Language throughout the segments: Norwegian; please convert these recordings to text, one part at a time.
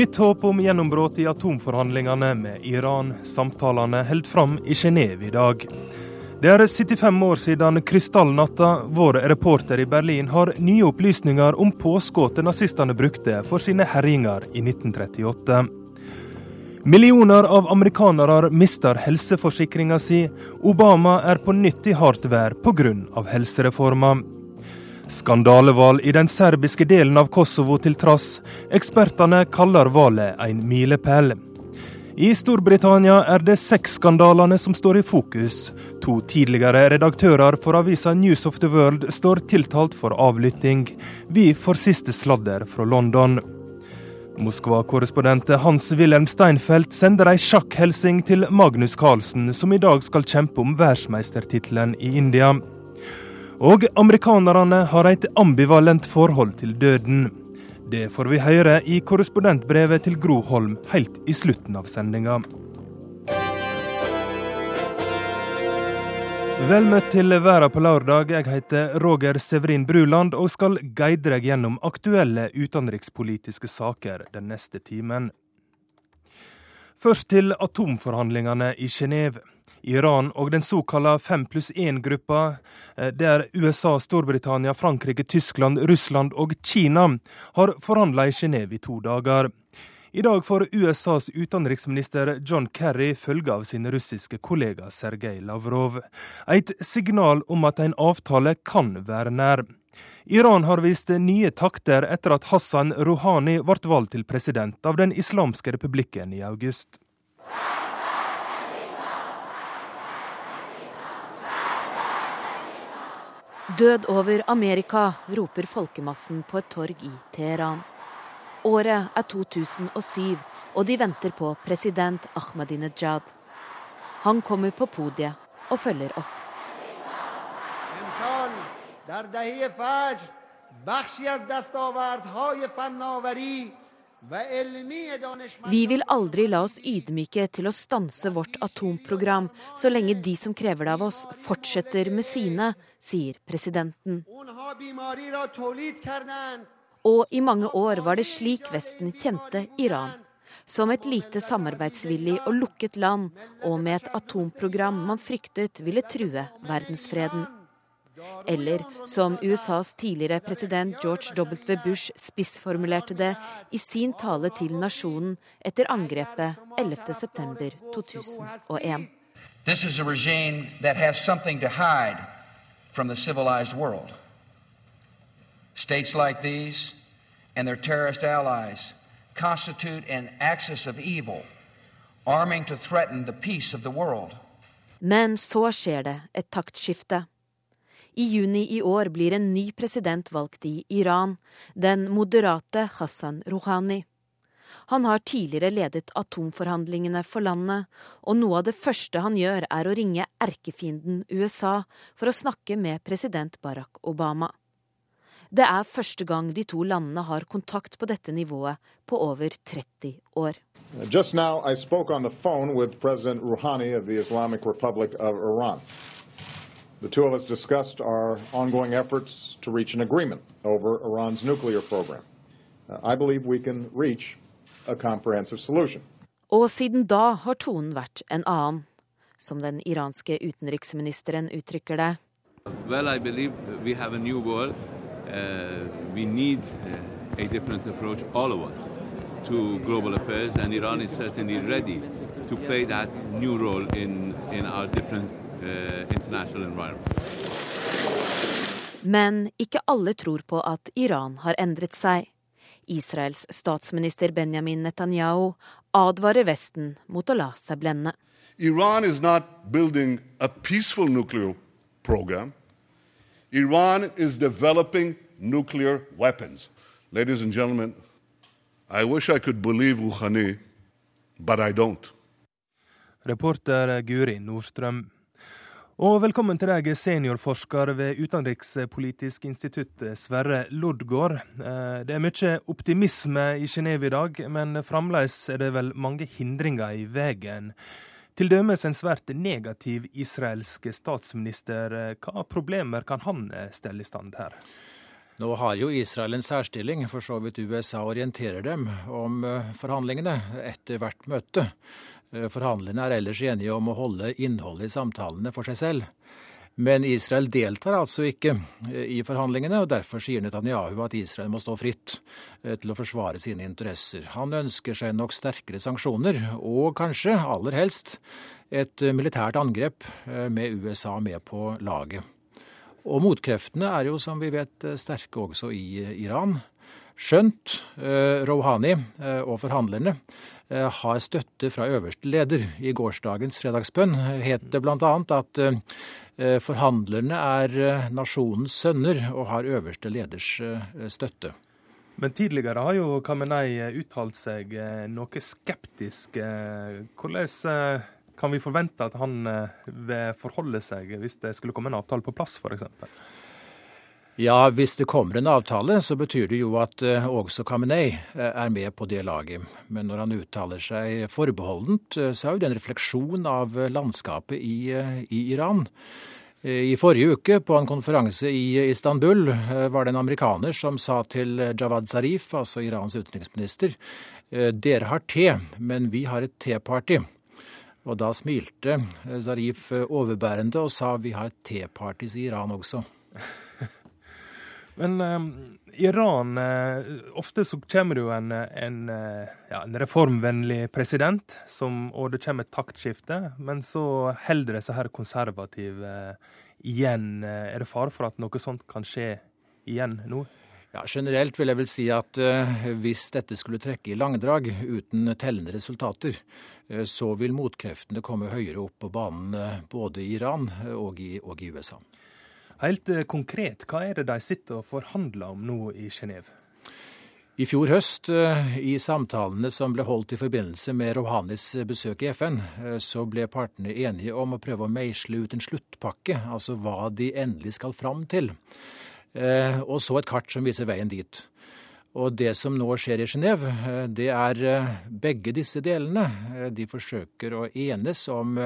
Nytt håp om gjennombrudd i atomforhandlingene med Iran. Samtalene holdt fram i Genéve i dag. Det er 75 år siden krystallnatta. Vår reporter i Berlin har nye opplysninger om påskuddet nazistene brukte for sine herjinger i 1938. Millioner av amerikanere mister helseforsikringa si. Obama er på nytt i hardt vær pga. helsereforma. Skandalevalg i den serbiske delen av Kosovo til trass. Ekspertene kaller valget en milepæl. I Storbritannia er det sexskandalene som står i fokus. To tidligere redaktører for avisa News of the World står tiltalt for avlytting. Vi får siste sladder fra London. Moskva-korrespondent Hans-Wilhelm Steinfeld sender ei sjakkhelsing til Magnus Carlsen, som i dag skal kjempe om verdensmestertittelen i India. Og amerikanerne har et ambivalent forhold til døden. Det får vi høre i korrespondentbrevet til Gro Holm helt i slutten av sendinga. Vel møtt til Verda på lørdag. Jeg heter Roger Severin Bruland og skal guide deg gjennom aktuelle utenrikspolitiske saker den neste timen. Først til atomforhandlingene i Genéve. Iran og den såkalte fem pluss én-gruppa, eh, der USA, Storbritannia, Frankrike, Tyskland, Russland og Kina har forhandla i Genéve i to dager. I dag får USAs utenriksminister John Kerry følge av sin russiske kollega Sergej Lavrov. Et signal om at en avtale kan være nær. Iran har vist nye takter etter at Hassan Rouhani ble valgt til president av Den islamske republikken i august. Død over Amerika, roper folkemassen på et torg i Teheran. Året er 2007, og de venter på president Ahmadinejad. Han kommer på podiet og følger opp. بخشی از دستاوردهای فناوری vi vil aldri la oss ydmyke til å stanse vårt atomprogram så lenge de som krever det av oss, fortsetter med sine, sier presidenten. Og i mange år var det slik Vesten kjente Iran. Som et lite samarbeidsvillig og lukket land, og med et atomprogram man fryktet ville true verdensfreden. Eller som USAs tidligere president George W. Bush spissformulerte det i sin tale til nasjonen etter angrepet 11.9.2001. This is a regime that has something to hide from the civilized world. States like these and their terrorist allies constitute an axis of evil, arming to threaten the peace of the world. Men så skjer det et taktskifte. I juni i år blir en ny president valgt i Iran, den moderate Hassan Rouhani. Han har tidligere ledet atomforhandlingene for landet, og noe av det første han gjør er å ringe erkefienden USA for å snakke med president Barack Obama. Det er første gang de to landene har kontakt på dette nivået på over 30 år. Just now I spoke on the phone with President Rouhani of the Islamic Republic of Iran. The two of us discussed our ongoing efforts to reach an agreement over Iran's nuclear program. Uh, I believe we can reach a comprehensive solution. Og siden da har tonen vært en annen, som den iranske utenriksministeren uttrykker det. Well, I believe we have a new world. Uh, we need uh, a different approach, all of us, to global affairs, and Iran is certainly ready to play that new role in, in our different Uh, Men ikke alle tror på at Iran har endret seg. Israels statsminister Benjamin Netanyahu advarer Vesten mot å la seg blende. Iran is not building a peaceful nuclear program. Iran is developing nuclear weapons. Ladies and gentlemen, I wish I could believe Rouhani, but I don't. Reporter Guri Nordstrøm. Og velkommen til deg, seniorforsker ved Utenrikspolitisk institutt, Sverre Loddgaard. Eh, det er mye optimisme i Genéve i dag, men fremdeles er det vel mange hindringer i veien. Til dømes en svært negativ israelsk statsminister. Hva problemer kan han stelle i stand her? Nå har jo Israel en særstilling, for så vidt USA orienterer dem om eh, forhandlingene etter hvert møte. Eh, forhandlerne er ellers enige om å holde innholdet i samtalene for seg selv. Men Israel deltar altså ikke eh, i forhandlingene, og derfor sier Netanyahu at Israel må stå fritt til å forsvare sine interesser. Han ønsker seg nok sterkere sanksjoner, og kanskje, aller helst, et militært angrep med USA med på laget. Og motkreftene er jo, som vi vet, sterke også i Iran. Skjønt eh, Rouhani eh, og forhandlerne eh, har støtte fra øverste leder. I gårsdagens fredagsbønn het det bl.a. at forhandlerne er nasjonens sønner og har øverste leders støtte. Men tidligere har jo Kamenei uttalt seg noe skeptisk. Hvordan kan vi forvente at han vil forholde seg hvis det skulle komme en avtale på plass, f.eks.? Ja, hvis det kommer en avtale, så betyr det jo at uh, også Khamenei uh, er med på det laget. Men når han uttaler seg forbeholdent, uh, så er jo det en refleksjon av landskapet i, i Iran. I forrige uke, på en konferanse i Istanbul, var det en amerikaner som sa til Jawad Zarif, altså Irans utenriksminister, dere har te, men vi har et teparty. Og da smilte Zarif overbærende og sa vi har tepartys i Iran også. Men eh, Iran eh, Ofte så kommer det jo en, en, eh, ja, en reformvennlig president, som, og det kommer et taktskifte. Men så holder det seg her konservative eh, igjen. Er det fare for at noe sånt kan skje igjen nå? Ja, Generelt vil jeg vel si at uh, hvis dette skulle trekke i langdrag uten tellende resultater, uh, så vil motkreftene komme høyere opp på banen uh, både i Iran og i, og i USA. Helt konkret, hva er det de sitter og forhandler om nå i Genéve? I fjor høst, i samtalene som ble holdt i forbindelse med Rohanis besøk i FN, så ble partene enige om å prøve å meisle ut en sluttpakke, altså hva de endelig skal fram til. Eh, og så et kart som viser veien dit. Og det som nå skjer i Genéve, eh, det er eh, begge disse delene. De forsøker å enes om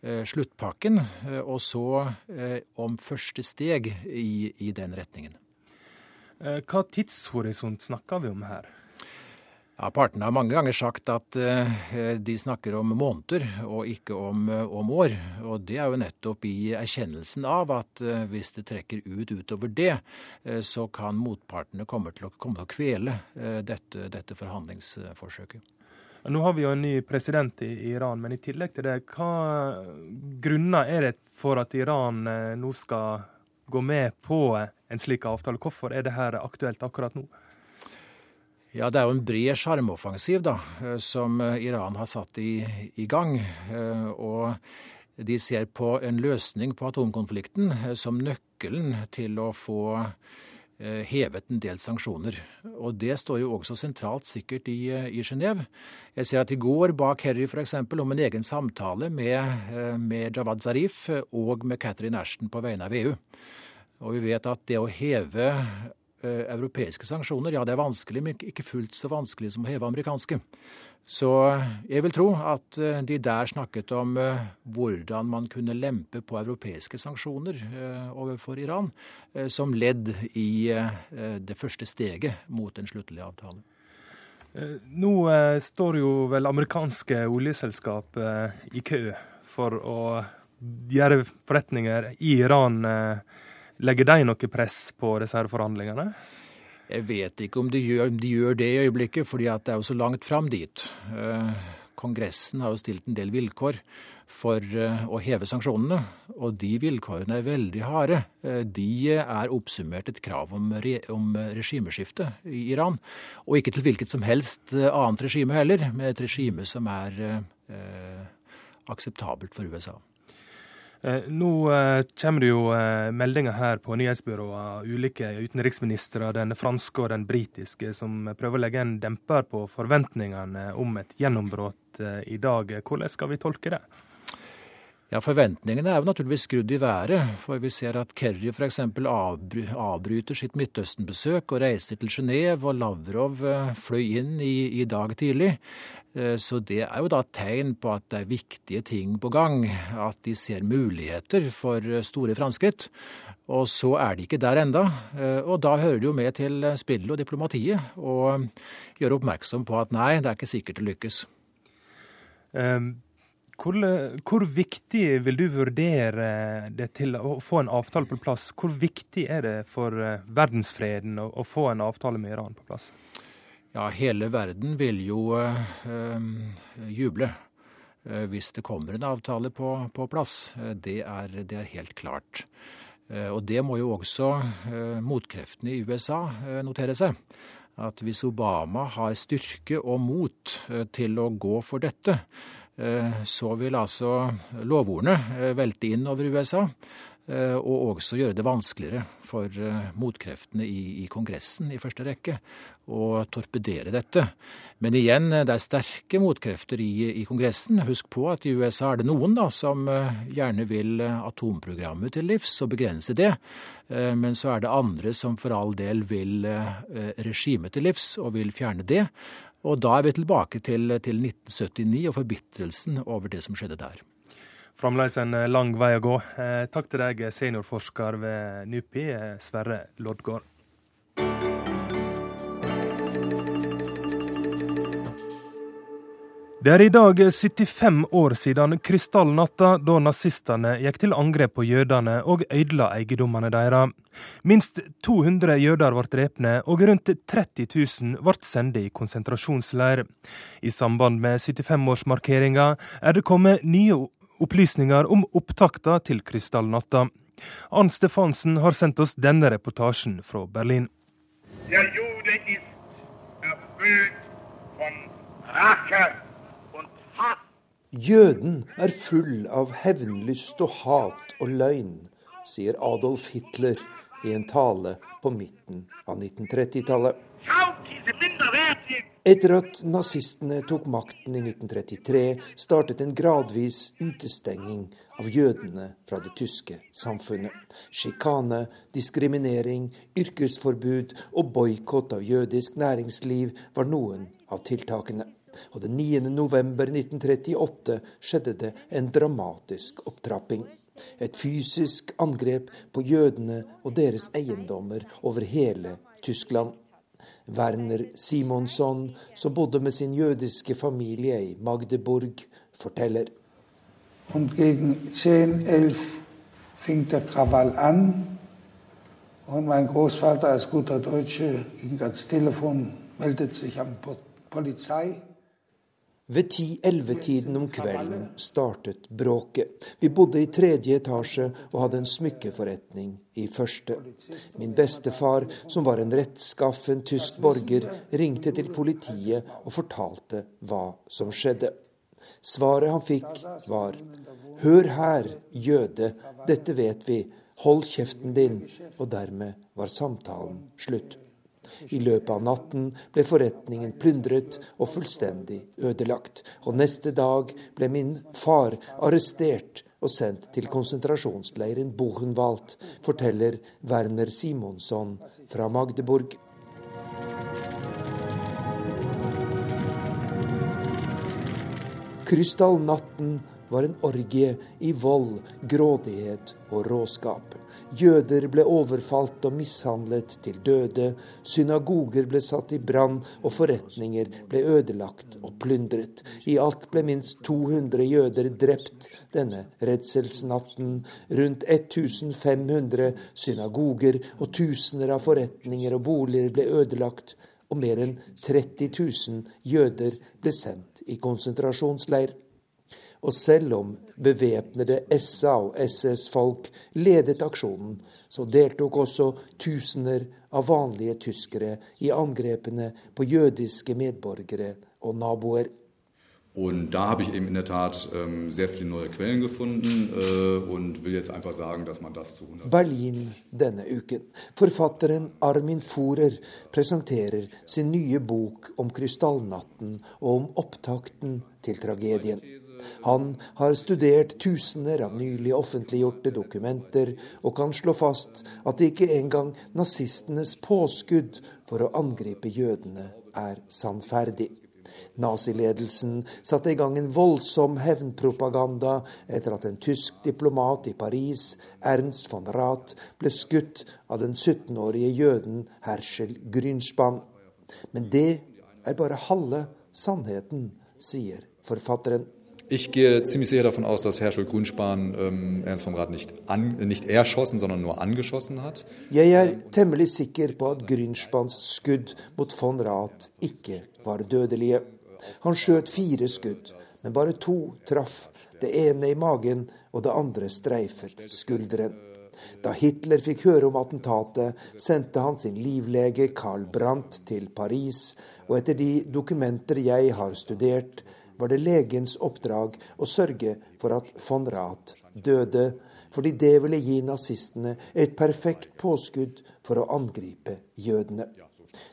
sluttpakken, og så om første steg i, i den retningen. Hva tidshorisont snakker vi om her? Ja, Partene har mange ganger sagt at de snakker om måneder og ikke om, om, år. Og det er jo nettopp i erkjennelsen av at hvis det trekker ut utover det, så kan motpartene komme til å, komme til å kvele dette, dette, forhandlingsforsøket. Nå har vi jo en ny president i Iran, men i tillegg til det, hva grunner er det for at Iran nå skal gå med på en slik avtale? Hvorfor er det her aktuelt akkurat nå? Ja, Det er jo en bred sjarmoffensiv eh, som eh, Iran har satt i, i, gang. Eh, og de ser på en løsning på atomkonflikten som nøkkelen til å få hevet en del sanksjoner. Og det står jo også sentralt sikkert i, i Genéve. Jeg ser at i går ba Kerry f.eks. om en egen samtale med, med Jawad Zarif og med Catherine Ashton på vegne av EU. Og vi vet at det å heve Eh, europeiske sanksjoner, ja det er vanskelig, men ikke fullt så vanskelig som å heve amerikanske. Så jeg vil tro at eh, de der snakket om eh, hvordan man kunne lempe på europeiske sanksjoner overfor Iran, som ledd i det første steget mot en sluttelig avtale. Nå står jo vel amerikanske oljeselskap i kø for å gjøre forretninger i Iran. Legger de noe press på disse her forhandlingene? Jeg vet ikke om de gjør, de gjør det i øyeblikket, fordi det er jo så langt fram dit. Eh, Kongressen har jo stilt en del vilkår for eh, å heve sanksjonene, og de vilkårene er veldig harde. Eh, de er oppsummert et krav om, re, om regimeskifte i Iran, og ikke til hvilket som helst annet regime heller, men et regime som er eh, akseptabelt for USA. Eh, nå eh, kommer det jo eh, meldinger her på nyhetsbyrået av ulike utenriksministre, den franske og den britiske, som prøver å legge en demper på forventningene om et gjennombrudd i dag. Hvordan skal vi tolke det? Ja, Forventningene er jo naturligvis skrudd i været. For vi ser at Kerry f.eks. Avbry avbryter sitt Midtøsten-besøk og reiser til Genéve, og Lavrov eh, fløy inn i, i, dag tidlig. Eh, så det er jo da tegn på at det er viktige ting på gang. At de ser muligheter for eh, store framskritt. Og så er de ikke der enda. Og da hører det jo med til spillet og diplomatiet å gjøre oppmerksom på at nei, det er ikke sikkert det lykkes. Um hvor, hvor, viktig vil du vurdere det til å få en avtale på plass? Hvor viktig er det for eh, verdensfreden å, å få en avtale med Iran på plass? Ja, hele verden vil jo øh, juble hvis det kommer en avtale på, på plass. Det er, det er, helt klart. Og det må jo også motkreftene i USA notere seg. At hvis Obama har styrke og mot til å gå for dette, så vil altså lovordene eh, velte inn over USA. Eh, og også gjøre det vanskeligere for motkreftene i, i, Kongressen i første rekke å torpedere dette. Men igjen, det er sterke motkrefter i, i, Kongressen. Husk på at i USA er det noen da, som gjerne vil atomprogrammet til livs og begrense det. Men så er det andre som for all del vil regimet til livs og vil fjerne det. Og da er vi tilbake til, til 1979 og forbitrelsen over det som skjedde der. Fremdeles en eh, lang vei å gå. Eh, takk til deg, seniorforsker ved NUPI, eh, Sverre Loddgaard. Det er i dag 75 år siden krystallnatta, da nazistene gikk til angrep på jødene og ødela eiendommene deres. Minst 200 jøder ble drepne, og rundt 30 000 ble sendt i konsentrasjonsleir. I samband med 75-årsmarkeringa er det kommet nye opplysninger om opptakta til krystallnatta. Ann Stefansen har sendt oss denne reportasjen fra Berlin. Der Jude ist erfüllt von Rache Jøden er full av hevnlyst og hat og løgn, sier Adolf Hitler i en tale på midten av 1930-tallet. Etter at nazistene tok makten i 1933, startet en gradvis utestenging av jødene fra det tyske samfunnet. Sjikane, diskriminering, yrkesforbud og boikott av jødisk næringsliv var noen av tiltakene og den 9. november 1938 skjedde det en dramatisk opptrapping. Et fysisk angrep på jødene og deres eiendommer over hele Tyskland. Werner Simonsson, som bodde med sin jødiske familie i Magdeburg, forteller. Und gegen 10, fing der Krawall an. Und mein Großvater als guter Deutsche ging ans Telefon, meldete sich am Polizei. Ved ti-elleve-tiden om kvelden startet bråket. Vi bodde i tredje etasje og hadde en smykkeforretning i første. Min bestefar, som var en rettskaffen tysk borger, ringte til politiet og fortalte hva som skjedde. Svaret han fikk, var Hør her, jøde, dette vet vi, hold kjeften din. Og dermed var samtalen slutt. I løpet av natten ble forretningen plyndret og fullstendig ødelagt. Og neste dag ble min far arrestert og sendt til konsentrasjonsleiren Buchenwald, forteller Werner Simonsson fra Magdeburg. Krystallnatten var en orgie i vold, grådighet og råskap. Jøder ble overfalt og mishandlet til døde, synagoger ble satt i brann, og forretninger ble ødelagt og plyndret. I alt ble minst 200 jøder drept denne redselsnatten. Rundt 1500 synagoger og tusener av forretninger og boliger ble ødelagt, og mer enn 30 000 jøder ble sendt i konsentrasjonsleir. Og selv om bevæpnede SA- og SS-folk ledet aksjonen, så deltok også tusener av vanlige tyskere i angrepene på jødiske medborgere og naboer. Und da habe ich eben in der Tat ähm, sehr viele neue Quellen gefunden äh, und will jetzt einfach sagen, dass man das zu 100 Berlin denne uken. Forfatteren Armin Forer presenterer sin nye bok om krystallnatten og om opptakten til tragedien. Han har studert tusener av nylig offentliggjorte dokumenter og kan slå fast at ikke engang nazistenes påskudd for å angripe jødene er sannferdig. Naziledelsen satte i gang en voldsom hevnpropaganda etter at en tysk diplomat i Paris, Ernst von Rath, ble skutt av den 17-årige jøden Herschel Grünspann. Men det er bare halve sannheten, sier forfatteren. Ich gehe ziemlich sicher davon aus, dass Herschel Grünspan ähm, Ernst vom Rath nicht, an, nicht erschossen, sondern nur angeschossen hat. Jeg er temmelig sikker på at Grünspans skudd mot von Rath ikke var dødelige. Han skjøt fire skudd, men bare to traff. Det ene i magen, og det andre streifet skulderen. Da Hitler fikk høre om attentatet, sendte han sin livlege Carl Brandt til Paris, og etter de dokumenter jeg har studert, var det legens oppdrag å sørge for at von Rath døde, fordi det ville gi nazistene et perfekt påskudd for å angripe jødene.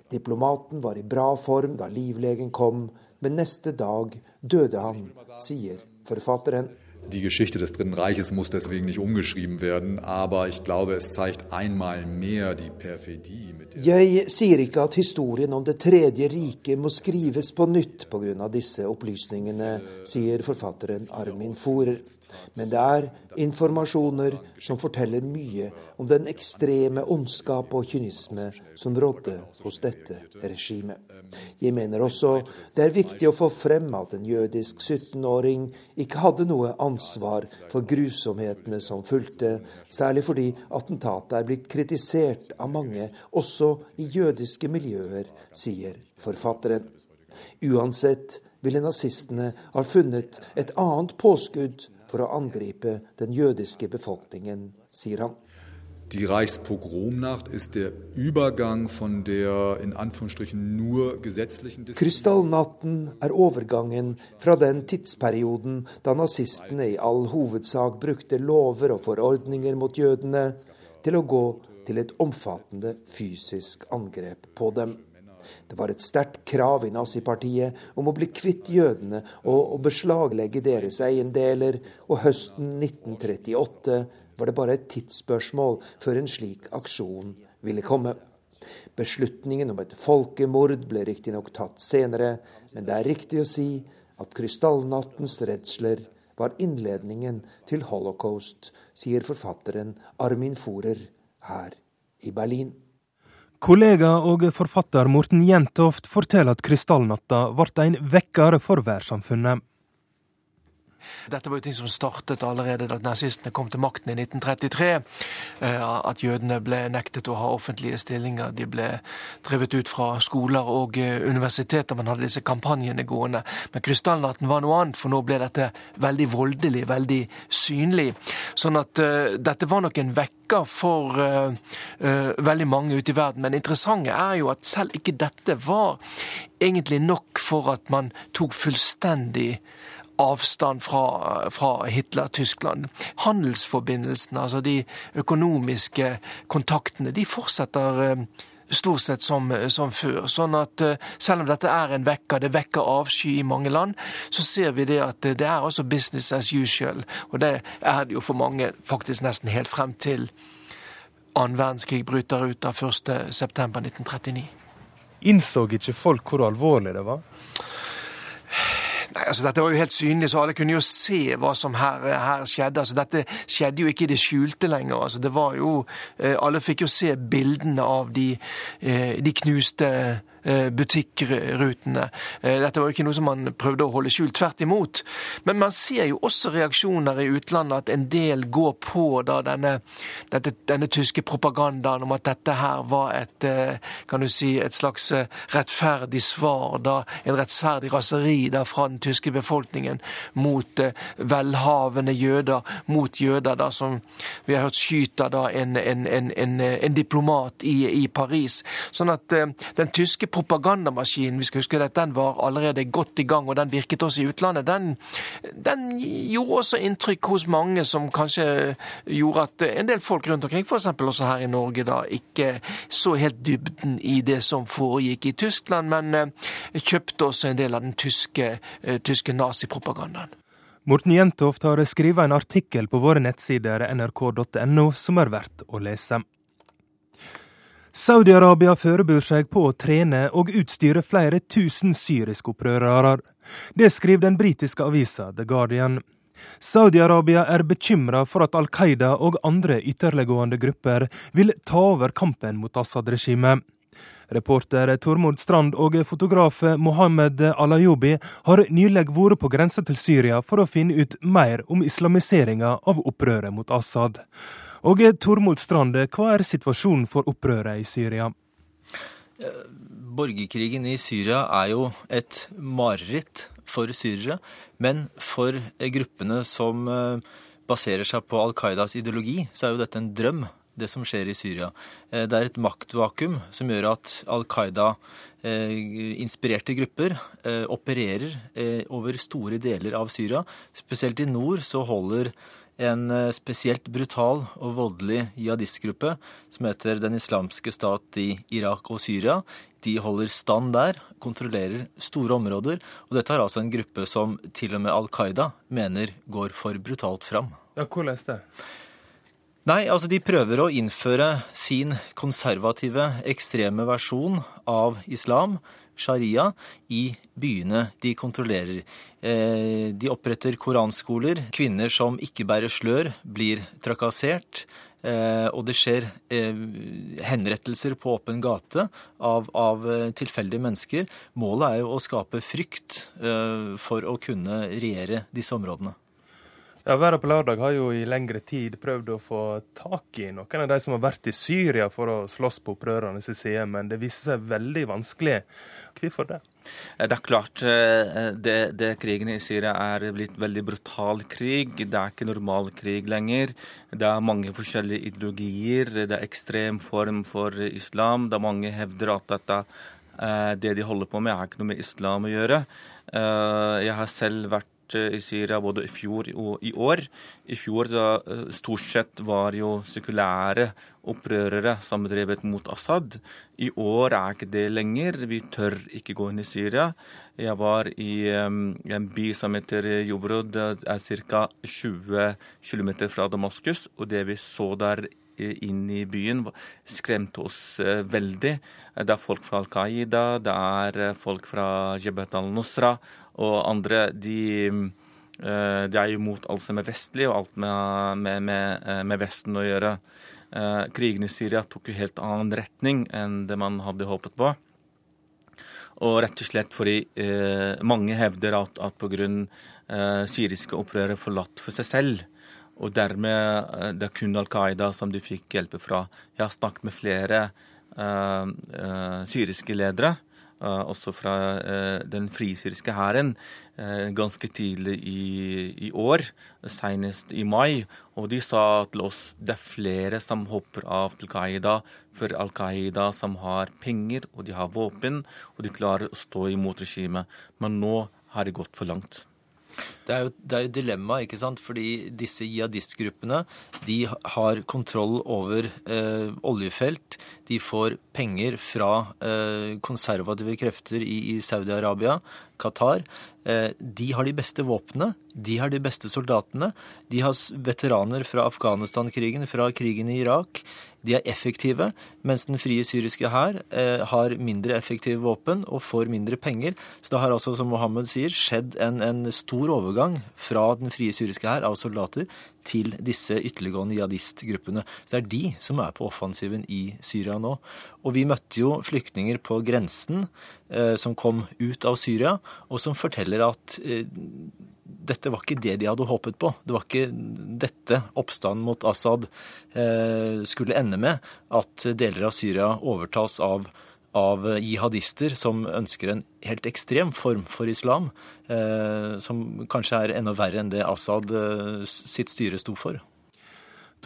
Diplomaten var i bra form da livlegen kom, men neste dag døde han, sier forfatteren. Die Geschichte des Dritten Reiches muss deswegen nicht umgeschrieben werden, aber ich glaube, es zeigt einmal mehr die Perfidie. Jeg sier ikke at historien om Det tredje riket må skrives på nytt pga. disse opplysningene, sier forfatteren Armin Forer. Men det er informasjoner som forteller mye om den ekstreme ondskap og kynisme som rådde hos dette regimet. Jeg mener også det er viktig å få frem at en jødisk 17-åring ikke hadde noe ansvar for grusomhetene som fulgte, særlig fordi attentatet er blitt kritisert av mange, også i jødiske miljøer, sier forfatteren. Uansett ville nazistene ha funnet et annet påskudd for å angripe den jødiske befolkningen, sier han. Die Reichspogromnacht ist der Übergang von der in Anführungsstrichen nur gesetzlichen Krystallnatten er overgangen fra den tidsperioden da nazistene i all hovedsak brukte lover og forordninger mot jødene, til å gå til et omfattende fysisk angrep på dem. Det var et sterkt krav i nazipartiet om å bli kvitt jødene og å beslaglegge deres eiendeler, og høsten 1938 var det bare et tidsspørsmål før en slik aksjon ville komme. Beslutningen om et folkemord ble riktignok tatt senere, men det er riktig å si at krystallnattens redsler var innledningen til holocaust, sier forfatteren Armin Forer her i Berlin. Kollega og forfatter Morten Jentoft forteller at krystallnatta ble en vekker for verdenssamfunnet. Dette var jo ting som startet allerede da nazistene kom til makten i 1933. Eh, at jødene ble nektet å ha offentlige stillinger. De ble drevet ut fra skoler og eh, universiteter. Man hadde disse kampanjene gående. Men krystallnatten var noe annet, for nå ble dette veldig voldelig, veldig synlig. Sånn at uh, dette var nok en vekker for uh, uh, veldig mange ute i verden. Men interessante er jo at selv ikke dette var egentlig nok for at man tok fullstendig avstand fra, fra Hitler-Tyskland. Handelsforbindelsene, altså de økonomiske kontaktene, de fortsetter eh, stort sett som, som, før. Sånn at eh, selv om dette er en vekker, det vekker avsky i mange land, så ser vi det at det er også business as usual. Og det er det jo for mange faktisk nesten helt frem til annen verdenskrig bryter ut av 1.9.1939. Innså ikke folk hvor alvorlig det var? Nei, altså Dette var jo helt synlig, så alle kunne jo se hva som her, her skjedde. altså Dette skjedde jo ikke i det skjulte lenger. altså det var jo, eh, Alle fikk jo se bildene av de, eh, de knuste butikkrutene. Eh, dette var jo ikke noe som man prøvde å holde skjult, tvert imot. Men man ser jo også reaksjoner i utlandet, at en del går på da denne, dette, denne tyske propagandaen om at dette her var et, eh, kan du si, et slags rettferdig svar, da, en rettferdig raseri da fra den tyske befolkningen mot velhavende jøder, mot jøder da som vi har hørt skyter da en, en, en, en diplomat i, i, Paris. Sånn at den tyske propagandamaskinen, vi skal huske at den var allerede godt i gang, og den virket også i utlandet, den, den gjorde også inntrykk hos mange som kanskje gjorde at en del folk rundt omkring, f.eks. også her i Norge, da ikke så helt dybden i det som foregikk i Tyskland, men eh, kjøpte også en del av den tyske, eh, tyske nazipropagandaen. Morten Jentoft har skrevet en artikkel på våre nettsider nrk.no som er verdt å lese. Saudi-Arabia forbereder seg på å trene og utstyre flere tusen syriske opprørere. Det skriver den britiske avisa The Guardian. Saudi-Arabia er bekymra for at Al Qaida og andre ytterliggående grupper vil ta over kampen mot Assad-regimet. Reporter Tormod Strand og fotograf Mohammed Alayobi har nylig vært på grensa til Syria for å finne ut mer om islamiseringa av opprøret mot Assad. Og Tormod Strande, hva er situasjonen for opprøret i Syria? Borgerkrigen i Syria er jo et mareritt for syrere, men for gruppene som eh, baserer seg på Al Qaidas ideologi, så er jo dette en drøm det som skjer i Syria. Eh, det er et maktvakuum som gjør at Al Qaida-inspirerte eh, grupper eh, opererer over store deler av Syria. Spesielt i nord så holder en spesielt brutal og voldelig jihadistgruppe som heter Den islamske stat i Irak og Syria. De holder stand der, kontrollerer store områder. Og dette er altså en gruppe som til og med Al Qaida mener går for brutalt fram. Ja, Hvordan det? Nei, altså de prøver å innføre sin konservative, ekstreme versjon av islam, sharia, i byene de kontrollerer. Eh, de oppretter koranskoler. Kvinner som ikke bærer slør, blir trakassert. Eh, og det skjer eh, henrettelser på åpen gate av, av tilfeldige mennesker. Målet er jo å skape frykt for å kunne regjere disse områdene. Ja, Verden på lørdag har jo i lengre tid prøvd å få tak i noen av de som har vært i Syria for å slåss på opprørernes side, men det viser seg veldig vanskelig. Hvorfor det? Det er klart eh, det, det krigen i Syria er blitt veldig brutal krig. Det er ikke normal krig lenger. Det er mange forskjellige ideologier. Det er ekstrem form for islam. Det er mange hevder at dette eh, det de holder på med, er ikke noe med islam å gjøre. Eh, jeg har selv vært Eh, i Syria både i fjor og i år. I fjor så eh, stort sett var jo sekulære opprørere som mot Assad. I år er ikke det lenger. Vi tør ikke gå inn i Syria. Jeg var i um, en by som heter Jobrod, det er ca. 20 km fra Damaskus. Og det vi så der inn i byen, skremte oss veldig. Det er folk fra Al Qaida, det er folk fra Jebet al-Nusra og andre de, eh, de er imot alt som er vestlig, og alt med, med, med, eh, med Vesten å gjøre. Eh, krigen i Syria tok jo helt annen retning enn det man hadde håpet på. Og rett og slett fordi mange hevder at, at pga. Eh, syriske opprørere forlatt for seg selv. Og dermed det er kun Al Qaida som de fikk hjelpe fra. Jeg har snakket med flere syriske ledere også fra uh, den frisyriske hæren uh, ganske tidlig i, i år, senest i mai. Og de sa til oss det er flere som hopper av til Qaida, for Al Qaida som har penger og de har våpen, og de klarer å stå imot regimet. Men nå har det gått for langt. Det er jo, det jo dilemma, ikke sant? fordi disse jihadistgruppene de har kontroll over eh, oljefelt. De får penger fra eh, konservative krefter i, Saudi-Arabia, Qatar. Eh, de har de beste våpnene, de har de beste soldatene. De har veteraner fra Afghanistan-krigen, fra krigen i Irak. De er effektive, mens den frie syriske hær eh, har mindre effektive våpen og får mindre penger. Så det har altså, som Mohammed sier, skjedd en, en stor overgang fra den frie syriske hær av soldater til disse ytterliggående jihadistgruppene. Så det er de som er på offensiven i Syria nå. Og vi møtte jo flyktninger på grensen eh, som kom ut av Syria, og som forteller at eh, dette var ikke det de hadde håpet på. Det var ikke dette oppstanden mot Assad eh, skulle ende med, at deler av Syria overtas av, av jihadister som ønsker en helt ekstrem form for islam, eh, som kanskje er enda verre enn det Assad eh, sitt styre sto for.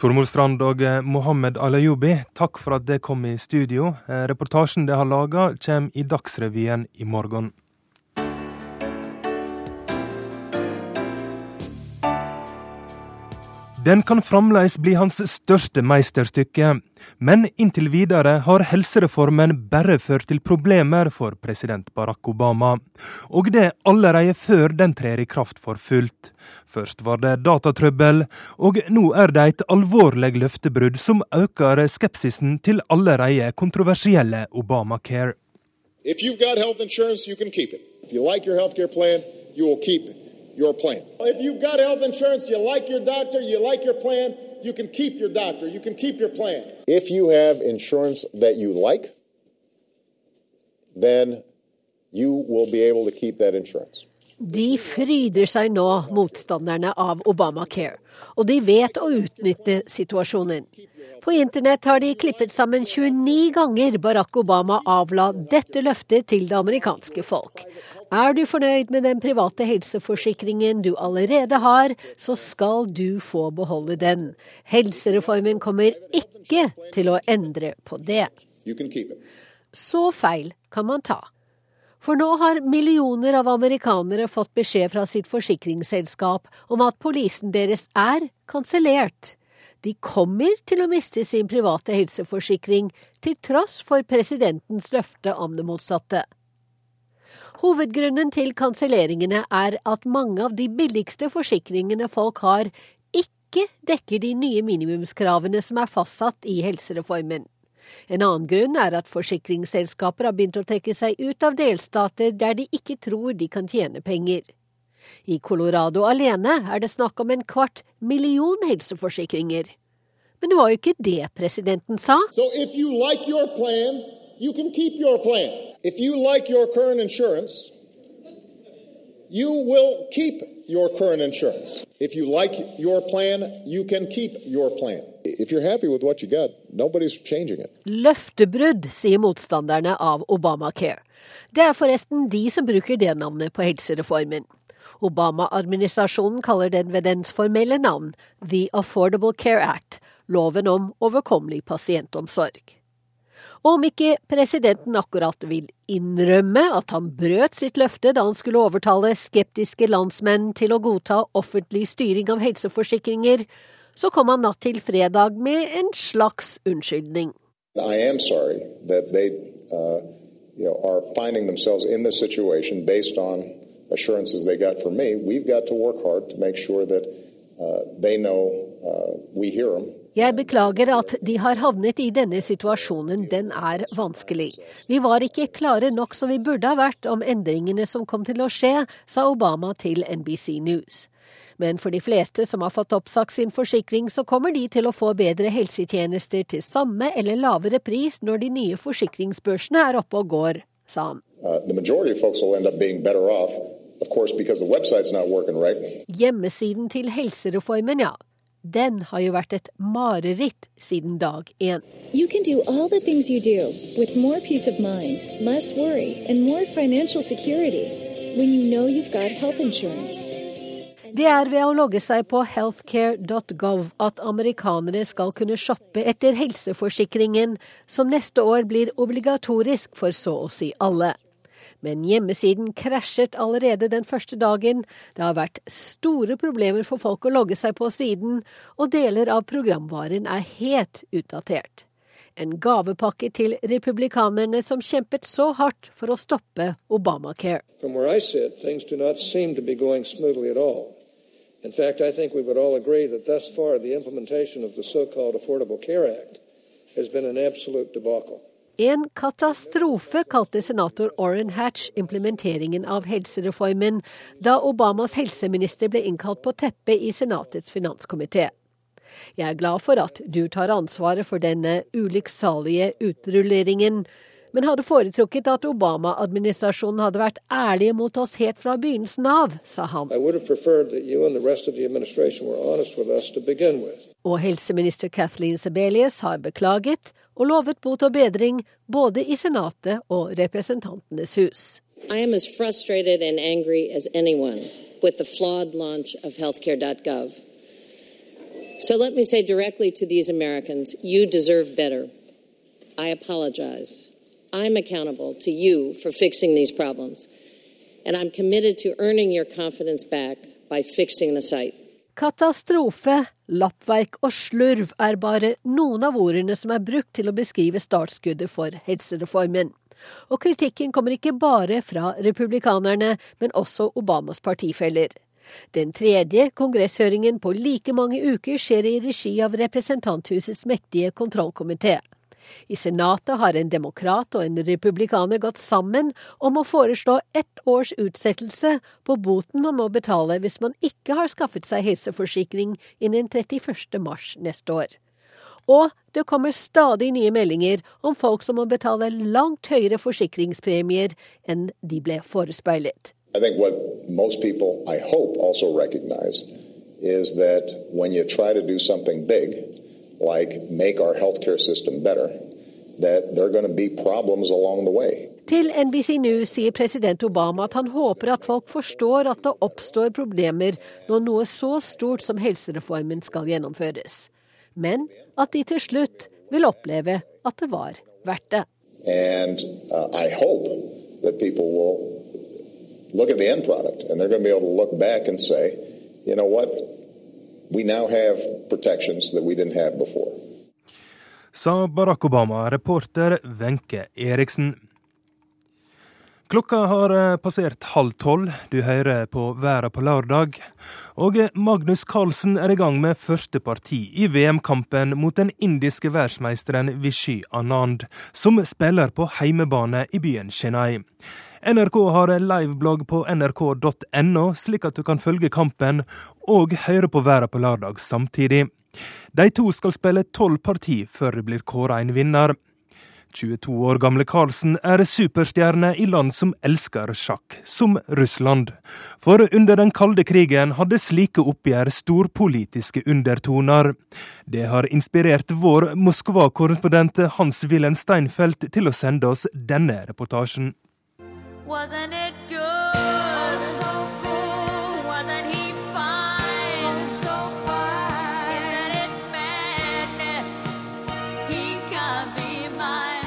Tormod Strand og Mohammed Alayubi, takk for at dere kom i studio. Reportasjen dere har laga, kommer i Dagsrevyen i morgen. Den kan fremdeles bli hans største meisterstykke, men inntil videre har helsereformen bare ført til problemer for president Barack Obama, og det allerede før den trer i kraft for fullt. Først var det datatrøbbel, og nå er det et alvorlig løftebrudd som øker skepsisen til allerede kontroversielle Obamacare. If you've got health insurance, you can keep it. If you like your healthcare plan, you your plan. If you've got health insurance, you like your doctor, you like your plan, you can keep your doctor, you can keep your plan. If you have insurance that you like, then you will be able to keep that insurance. De fryder seg nå, motstanderne av Obamacare, og de vet å utnytte situasjonen. På internett har de klippet sammen 29 ganger Barack Obama avla dette løftet til det amerikanske folk. Er du fornøyd med den private helseforsikringen du allerede har, så skal du få beholde den. Helsereformen kommer ikke til å endre på det. Så feil kan man ta. For nå har millioner av amerikanere fått beskjed fra sitt forsikringsselskap om at polisen deres er kansellert. De kommer til å miste sin private helseforsikring, til tross for presidentens løfte om det motsatte. Hovedgrunnen til kanselleringene er at mange av de billigste forsikringene folk har, ikke dekker de nye minimumskravene som er fastsatt i helsereformen. En annen grunn er at forsikringsselskaper har begynt å trekke seg ut av delstater der de ikke tror de kan tjene penger. I Colorado alene er det snakk om en kvart million helseforsikringer. Men det var jo ikke det presidenten sa. So if you like your plan, you can keep your plan. If you like your current insurance, you will keep your current insurance. If you like your plan, you can keep your plan. If you're happy with what you got, nobody's changing it. Løftebrudd, sier motstanderne av Obamacare. Det er forresten de som bruker det navnet på helsereformen. Obama-administrasjonen kaller den ved dens formelle navn The Affordable Care Act, loven om overkommelig pasientomsorg. Og om ikke presidenten akkurat vil innrømme at han brøt sitt løfte da han skulle overtale skeptiske landsmenn til å godta offentlig styring av helseforsikringer, så kom han natt til fredag med en slags unnskyldning. They uh, you know, are finding themselves in this situation based on assurances they got from me. We've got to work hard to make sure that uh, they know uh, we hear them jeg beklager at de har havnet i denne situasjonen, den er vanskelig. Vi var ikke klare nok som vi burde ha vært om endringene som kom til å skje, sa Obama til NBC News. Men for de fleste som har fått oppsagt sin forsikring, så kommer de til å få bedre helsetjenester til samme eller lavere pris når de nye forsikringsbørsene er oppe og går, sa han. Uh, Hjemmesiden til helsereformen, ja. Den har jo vært et mareritt siden dag én. You can do all the things you do with more peace of mind, less worry and more financial security when you know you've got health insurance. Det er ved å logge seg på healthcare.gov at amerikanere skal kunne shoppe etter helseforsikringen, som neste år blir obligatorisk for så å si alle men hjemmesiden krasjet allerede den første dagen. Det har vært store problemer for folk å logge seg på siden, og deler av programvaren er helt utdatert. En gavepakke til republikanerne som kjempet så hardt for å stoppe Obamacare. In fact, I think we would all agree that thus far the implementation of the so-called Affordable Care Act has been an absolute debacle. En katastrofe kalte senator Orrin Hatch implementeringen av helsereformen da Obamas helseminister ble innkalt på teppet i Senatets finanskomité. Jeg er glad for at du tar ansvaret for denne ulykksalige utrulleringen, men hadde foretrukket at Obama-administrasjonen hadde vært ærlige mot oss helt fra begynnelsen av, sa han. Og helseminister Kathleen Sebelius har beklaget og lovet bot og bedring både i Senatet og Representantenes hus. I am as frustrated and angry as anyone with the flawed launch of healthcare.gov. So let me say directly to these Americans, you deserve better. I apologize. I'm accountable to you for fixing these problems. And I'm committed to earning your confidence back by fixing the site. Katastrofe, lappverk og slurv er bare noen av ordene som er brukt til å beskrive startskuddet for helsereformen. Og kritikken kommer ikke bare fra republikanerne, men også Obamas partifeller. Den tredje kongresshøringen på like mange uker skjer i regi av Representanthusets mektige kontrollkomité. I Senatet har en demokrat og en republikaner gått sammen om å foreslå ett års utsettelse på boten man må betale hvis man ikke har skaffet seg helseforsikring innen 31. mars neste år. Og det kommer stadig nye meldinger om folk som må betale langt høyere forsikringspremier enn de ble forespeilet. I think what most people, I hope, also recognize is that when you try to do something big, like make our healthcare system better, that there are going to be problems along the way. Til NBC News sier president Obama at han håper at folk forstår at det oppstår problemer når noe så stort som helsereformen skal gjennomføres, men at de til slutt vil oppleve at det var verdt det. And uh, I hope that people will look at the end product and they're going to be able to look back and say, you know what, we now have protections that we didn't have before. Sa Barack Obama, reporter Wenche Eriksen. Klokka har eh, passert halv tolv. Du hører på Væra på lørdag. Og Magnus Carlsen er i gang med første parti i VM-kampen mot den indiske verdensmesteren Vishy Anand, som spiller på heimebane i byen Chennai. NRK har liveblogg på nrk.no, slik at du kan følge kampen og høre på været på lørdag samtidig. De to skal spille tolv parti før det blir kåra en vinner. 22 år gamle Carlsen er superstjerne i land som elsker sjakk, som Russland. For under den kalde krigen hadde slike oppgjør storpolitiske undertoner. Det har inspirert vår Moskva-korrespondent Hans-Wilhelm Steinfeld til å sende oss denne reportasjen. Wasn't it good? So good. Wasn't he fine? So fine. Isn't it madness? He can be mine.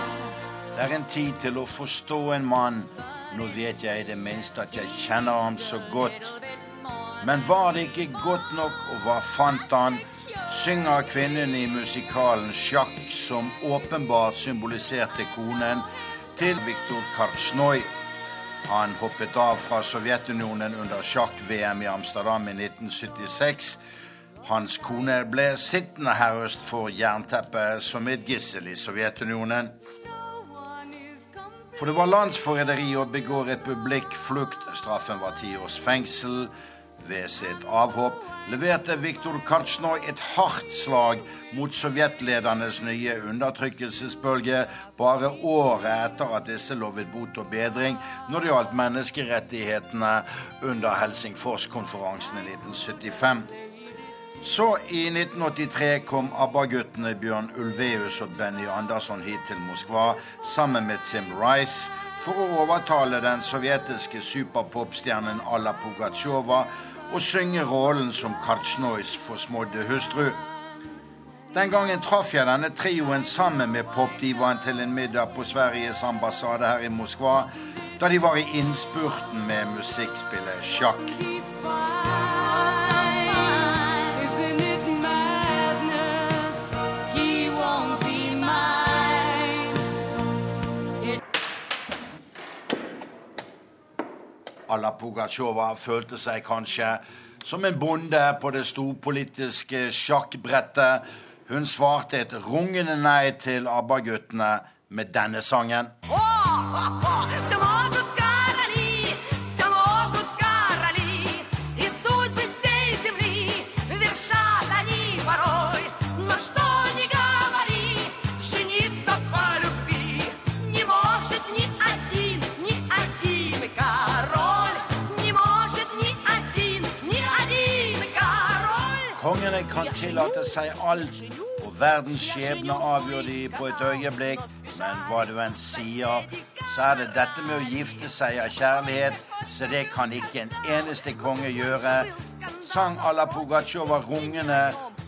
Det er en tid til å forstå en mann. Nå vet jeg i det minste at jeg kjenner ham så godt. Men var det ikke godt nok, og hva fant han? Synger kvinnen i musikalen Sjakk, som åpenbart symboliserte konen til Viktor Kartsjnoj. Han hoppet av fra Sovjetunionen under sjakk-VM i Amsterdam i 1976. Hans kone ble sittende her øst for jernteppet som et gissel i Sovjetunionen. For det var landsforræderi å begå republikkflukt. Straffen var ti års fengsel. Ved sitt avhopp leverte Viktor Kartsjnoj et hardt slag mot sovjetledernes nye undertrykkelsesbølge bare året etter at disse lovet bot og bedring når det gjaldt menneskerettighetene under Helsingforskonferansen i 1975. Så i 1983 kom ABBA-guttene Bjørn Ulveus og Benny Andersson hit til Moskva sammen med Tim Rice for å overtale den sovjetiske superpopstjernen Alla Pugatsjova og synge rollen som Katsjnois forsmådde hustru. Den gangen traff jeg denne trioen sammen med popdivaen til en middag på Sveriges ambassade her i Moskva, da de var i innspurten med musikkspillet sjakk. Alla Pugatsjova følte seg kanskje som en bonde på det storpolitiske sjakkbrettet. Hun svarte et rungende nei til ABBA-guttene med denne sangen. Oh, oh, oh, kan tillate seg alt, og verdens skjebne avgjør de på et øyeblikk. Men hva du enn sier, så er det dette med å gifte seg av kjærlighet, så det kan ikke en eneste konge gjøre. Sang à la Pugatsjova rungende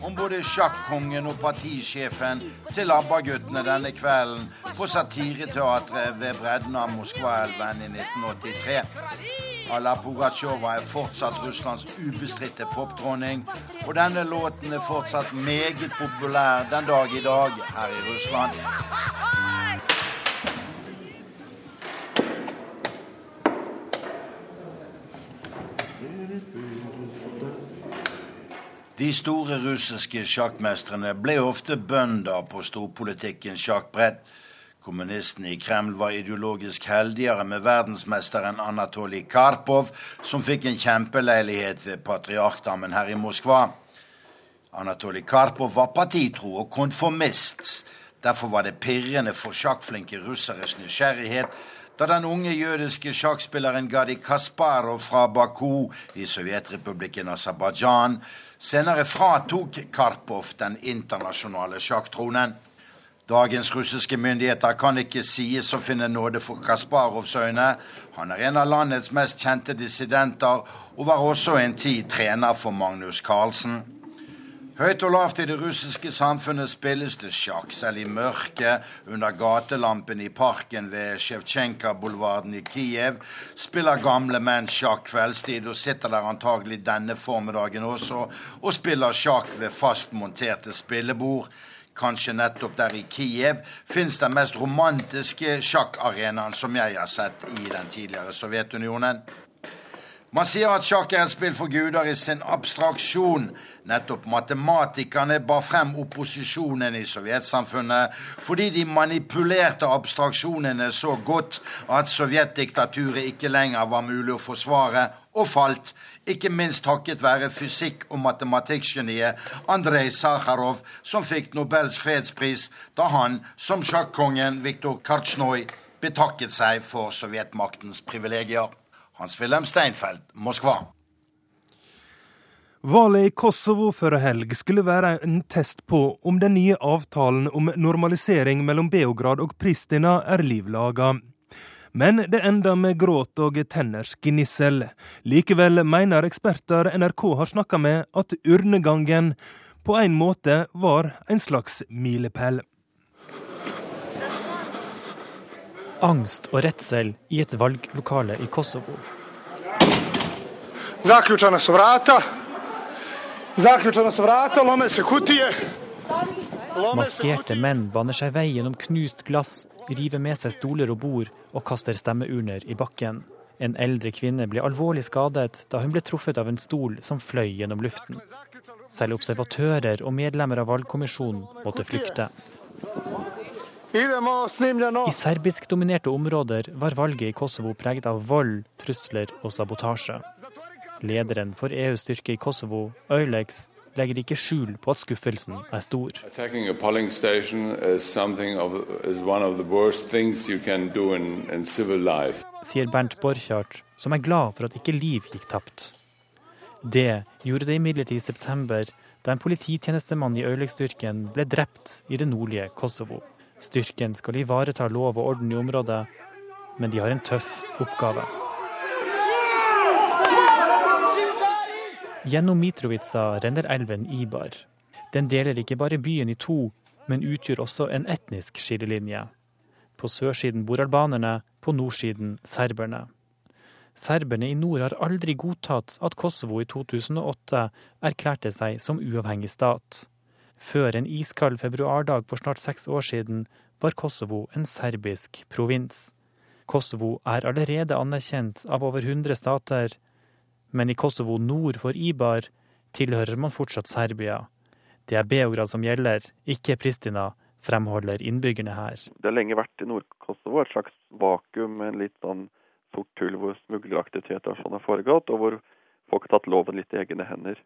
om både sjakkongen og partisjefen til ABBA-guttene denne kvelden på Satireteatret ved bredden av Moskva-elven i 1983. Alla Pugatsjova er fortsatt Russlands ubestridte popdronning, og denne låten er fortsatt meget populær den dag i dag her i Russland. De store russiske sjakkmestrene ble ofte bønder på storpolitikkens sjakkbrett. Kommunistene i Kreml var ideologisk heldigere med verdensmesteren Anatolij Karpov, som fikk en kjempeleilighet ved Patriarkdammen her i Moskva. Anatolij Karpov var partitro og konformist. Derfor var det pirrende for sjakkflinke russeres nysgjerrighet da den unge jødiske sjakkspilleren Gadi Kasparov fra Baku i Sovjetrepublikken Aserbajdsjan senere fratok Karpov den internasjonale sjakktronen. Dagens russiske myndigheter kan ikke sies å finne nåde for Kasparovs øyne. Han er en av landets mest kjente dissidenter, og var også en tid trener for Magnus Carlsen. Høyt og lavt i det russiske samfunnet spilles det sjakk, selv i mørket, under gatelampen i parken ved Sjevtsjenka-boulevarden i Kiev, spiller gamle menn sjakk kveldstid og sitter der antagelig denne formiddagen også og spiller sjakk ved fast monterte spillebord. Kanskje nettopp der i Kiev fins den mest romantiske sjakkarenaen som jeg har sett i den tidligere Sovjetunionen. Man sier at sjakk er et spill for guder i sin abstraksjon. Nettopp matematikerne bar frem opposisjonen i sovjetsamfunnet fordi de manipulerte abstraksjonene så godt at sovjetdiktaturet ikke lenger var mulig å forsvare, og falt ikke minst takket være fysikk- og matematikkgeniet Andrej Sakharov, som fikk Nobels fredspris da han, som sjakkongen Viktor Kartsjnoj, betakket seg for sovjetmaktens privilegier. Hans-Wilhelm Steinfeld, Moskva. Valget i Kosovo før helg skulle være en test på om den nye avtalen om normalisering mellom Beograd og Pristina er livlaga. Men det enda med gråt og tenners gnissel. Likevel mener eksperter NRK har snakka med at urnegangen på en måte var en slags milepæl. Angst og redsel i et valglokale i Kosovo. Zaključana su vrata. Zaključana su vrata, lome se kutije. Maskerte menn baner seg vei gjennom knust glass, river med seg stoler og bord og kaster stemmeurner i bakken. En eldre kvinne ble alvorlig skadet da hun ble truffet av en stol som fløy gjennom luften. Selv observatører og medlemmer av valgkommisjonen måtte flykte. I serbiskdominerte områder var valget i Kosovo preget av vold, trusler og sabotasje. Lederen for EUs styrke i Kosovo, Eulex, legger ikke skjul på at skuffelsen er stor. Sier Bernt Borchardt, som er glad for at ikke liv gikk tapt. Det gjorde det imidlertid i september, da en polititjenestemann i Eulex-styrken ble drept i det nordlige Kosovo. Styrken skal ivareta lov og orden i området, men de har en tøff oppgave. Gjennom Mitrovica renner elven Ibar. Den deler ikke bare byen i to, men utgjør også en etnisk skillelinje. På sørsiden bor albanerne, på nordsiden serberne. Serberne i nord har aldri godtatt at Kosovo i 2008 erklærte seg som uavhengig stat. Før en iskald februardag for snart seks år siden var Kosovo en serbisk provins. Kosovo er allerede anerkjent av over 100 stater, men i Kosovo nord for Ibar tilhører man fortsatt Serbia. Det er Beograd som gjelder, ikke Pristina, fremholder innbyggerne her. Det har lenge vært i Nord-Kosovo et slags vakuum med en litt sånn sort hull hvor smugleraktiviteter sånn har foregått, og hvor folk har tatt loven litt i egne hender.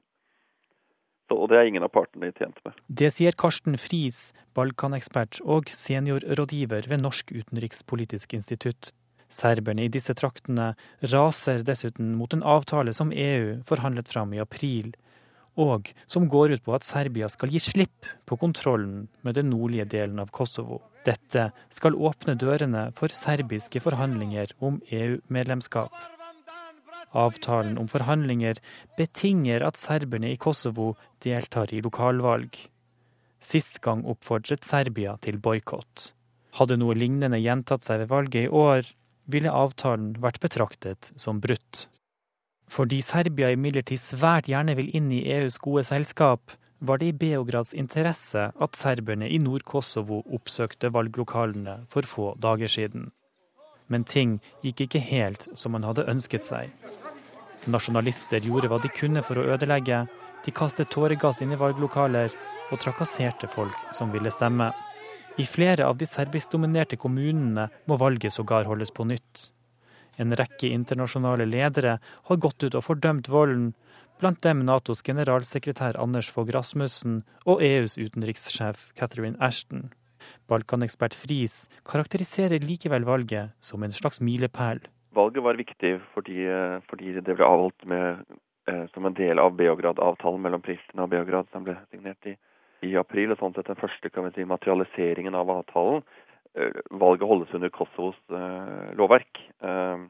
Så, og det er ingen av partene tjent med. Det sier Karsten Friis, Balkanekspert og seniorrådgiver ved Norsk utenrikspolitisk institutt. Serberne i disse traktene raser dessuten mot en avtale som EU forhandlet fram i april, og som går ut på at Serbia skal gi slipp på kontrollen med den nordlige delen av Kosovo. Dette skal åpne dørene for serbiske forhandlinger om EU-medlemskap. Avtalen om forhandlinger betinger at serberne i Kosovo deltar i lokalvalg. Sist gang oppfordret Serbia til boikott. Hadde noe lignende gjentatt seg ved valget i år, ville avtalen vært betraktet som brutt. Fordi Serbia imidlertid svært gjerne vil inn i EUs gode selskap, var det i Beograds interesse at serberne i Nord-Kosovo oppsøkte valglokalene for få dager siden. Men ting gikk ikke helt som man hadde ønsket seg. Nasjonalister gjorde hva de kunne for å ødelegge. De kastet tåregass inn i valglokaler og trakasserte folk som ville stemme. I flere av de serbiskdominerte kommunene må valget sågar holdes på nytt. En rekke internasjonale ledere har gått ut og fordømt volden, blant dem Natos generalsekretær Anders Fogh Rasmussen og EUs utenrikssjef Catherine Ashton. Balkanekspert Friis karakteriserer likevel valget som en slags milepæl. Valget var viktig fordi, fordi det ble avholdt med, eh, som en del av Beograd-avtalen mellom Pristina og Beograd, som ble signert i, i april. sånn sett Den første kan vi si, materialiseringen av avtalen. Eh, valget holdes under Kosovos eh, lovverk, eh,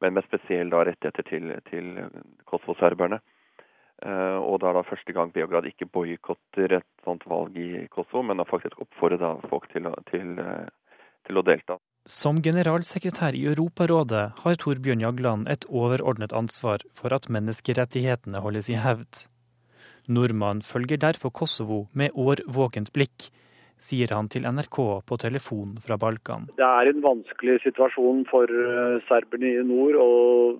men med spesielle rettigheter til, til Kosovo-serberne. Uh, og det er da første gang Beograd ikke boikotter et sånt valg i Kosovo, men har faktisk oppfordrer folk til til, uh, til å, delta. Som generalsekretær i Europarådet har Torbjørn Jagland et overordnet ansvar for at menneskerettighetene holdes i hevd. Nordmann følger derfor Kosovo med årvåkent blikk, sier han til NRK på telefon fra Balkan. Det er en vanskelig situasjon for eh, serberne i nord. og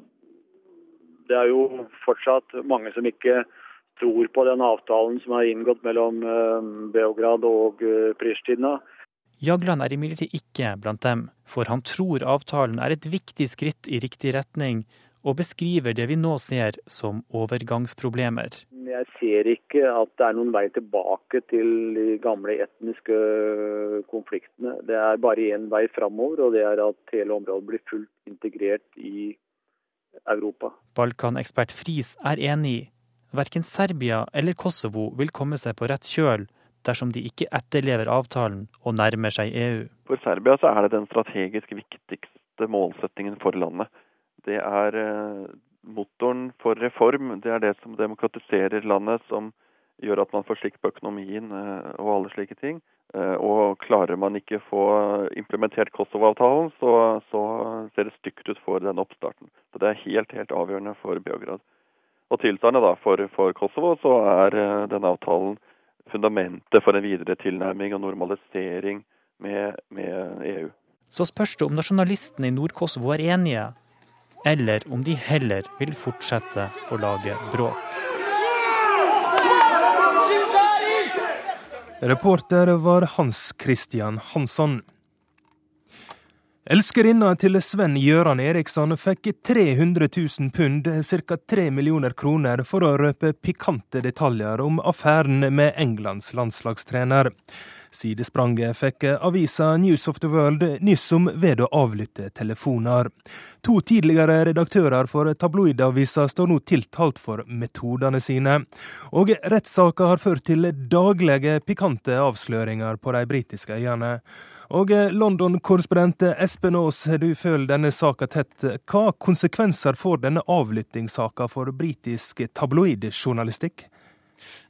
det er jo fortsatt mange som ikke tror på den avtalen som er inngått mellom eh, Beograd og eh, Pristina. Jagland er imidlertid ikke blant dem, for han tror avtalen er et viktig skritt i riktig retning, og beskriver det vi nå ser som overgangsproblemer. Jeg ser ikke at det er noen vei tilbake til de gamle etniske konfliktene. Det er bare én vei framover, og det er at hele området blir fullt integrert i Europa. Balkanekspert Friis er enig. Verken Serbia eller Kosovo vil komme seg på rett kjøl dersom de ikke etterlever avtalen og nærmer seg EU. For Serbia så er det den strategisk viktigste målsettingen for landet. Det er eh, motoren for reform. Det er det som demokratiserer landet, som gjør at man får slikt på økonomien eh, og alle slike ting. Eh, og klarer man ikke få implementert Kosovo-avtalen, så, så, ser det stygt ut for den oppstarten. Så Det er helt helt avgjørende for Beograd. Og tilsvarende da, for, for Kosovo så er denne avtalen fundamentet for en videre tilnærming og normalisering med, med EU. Så spørs det om nasjonalistene i Nord-Kosovo er enige, eller om de heller vil fortsette å lage bråk. Reporter var Hans Christian Hansson. Elskerinna til Sven Gjøran Eriksson fikk 300 000 pund, ca. 3 millioner kroner, for å røpe pikante detaljer om affæren med Englands landslagstrener. Sidespranget fikk avisa News of the World nyss om ved å avlytte telefoner. To tidligere redaktører for tabloidavisa står nå tiltalt for metodene sine. Og rettssaka har ført til daglige pikante avsløringer på de britiske øyene. Og London-korrespondent Espen Aas, du følger denne saka tett. Hva konsekvenser får denne avlyttingssaka for britisk tabloidjournalistikk?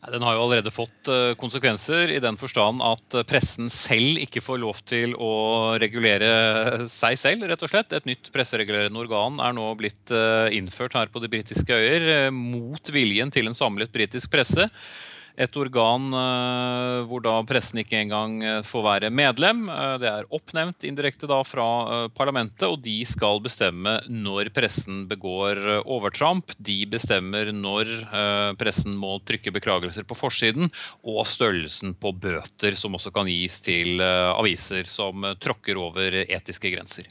Den har jo allerede fått eh, konsekvenser i den forstand at eh, pressen selv ikke får lov til å regulere seg selv, rett og slett. Et nytt presseregulerende organ er nå blitt eh, innført her på de britiske øyer, mot viljen til en samlet britisk presse et organ uh, hvor da pressen ikke engang uh, får være medlem. Uh, det er oppnevnt indirekte da fra parlamentet, og de skal bestemme når pressen begår overtramp. De bestemmer når pressen må trykke beklagelser på forsiden, og størrelsen på bøter som også kan gis til aviser som tråkker over etiske grenser.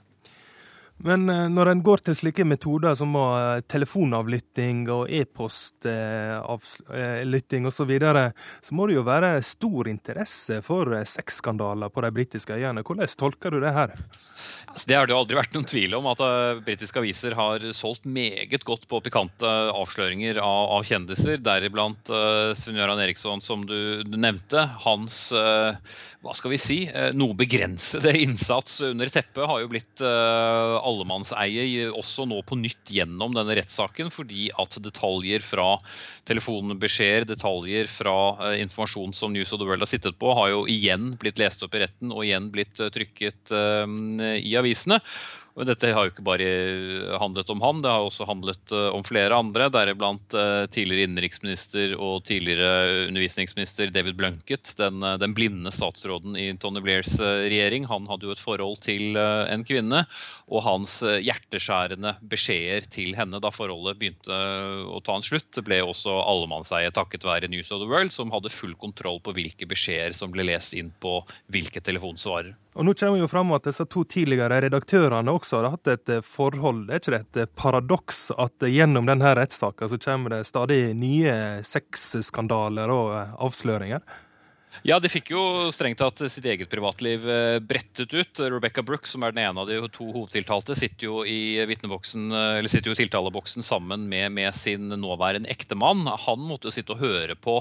Men eh, når en går til slike metoder som eh, telefonavlytting og e-postavlytting osv., så, videre, så må det jo være stor interesse for eh, sexskandaler på de britiske øyene. Hvordan tolker du det her? Altså, det har det jo aldri vært noen tvil om, at britiske aviser har solgt meget godt på pikante avsløringer av, av kjendiser, deriblant uh, Sven Göran Eriksson, som du, du nevnte. Hans uh, hva skal vi si, eh, noe begrensede innsats under teppet har jo blitt uh, allemannseie også nå på nytt gjennom denne rettssaken, fordi at detaljer fra telefonbeskjeder, detaljer fra uh, informasjon som News of the World har sittet på, har jo igjen blitt lest opp i retten og igjen blitt uh, trykket i avisene. Og dette har jo ikke bare handlet om han, det har også handlet eh, om flere andre, deriblant eh, tidligere innenriksminister og tidligere undervisningsminister David Blunkett, den, eh, den, blinde statsråden i Tony Blairs regjering. Han hadde jo et forhold til en kvinne, og hans hjerteskjærende beskjeder til henne da forholdet begynte å ta en slutt, ble også allemannseie takket være News of the World, som hadde full kontroll på hvilke beskjeder som ble lest inn på hvilke telefonsvarer. Og Nå kommer jo fram at disse to tidligere redaktørene også har hatt et eh, forhold. Er ikke det et eh, paradoks at gjennom denne rettssaken så kommer det stadig nye sexskandaler og eh, avsløringer? Ja, de fikk jo strengt tatt sitt eget privatliv eh, brettet ut. Rebecca Brooks, som er den ene av de to hovedtiltalte, sitter jo i eller sitter jo i tiltaleboksen sammen med, med, sin nåværende ektemann. Han måtte jo sitte og høre på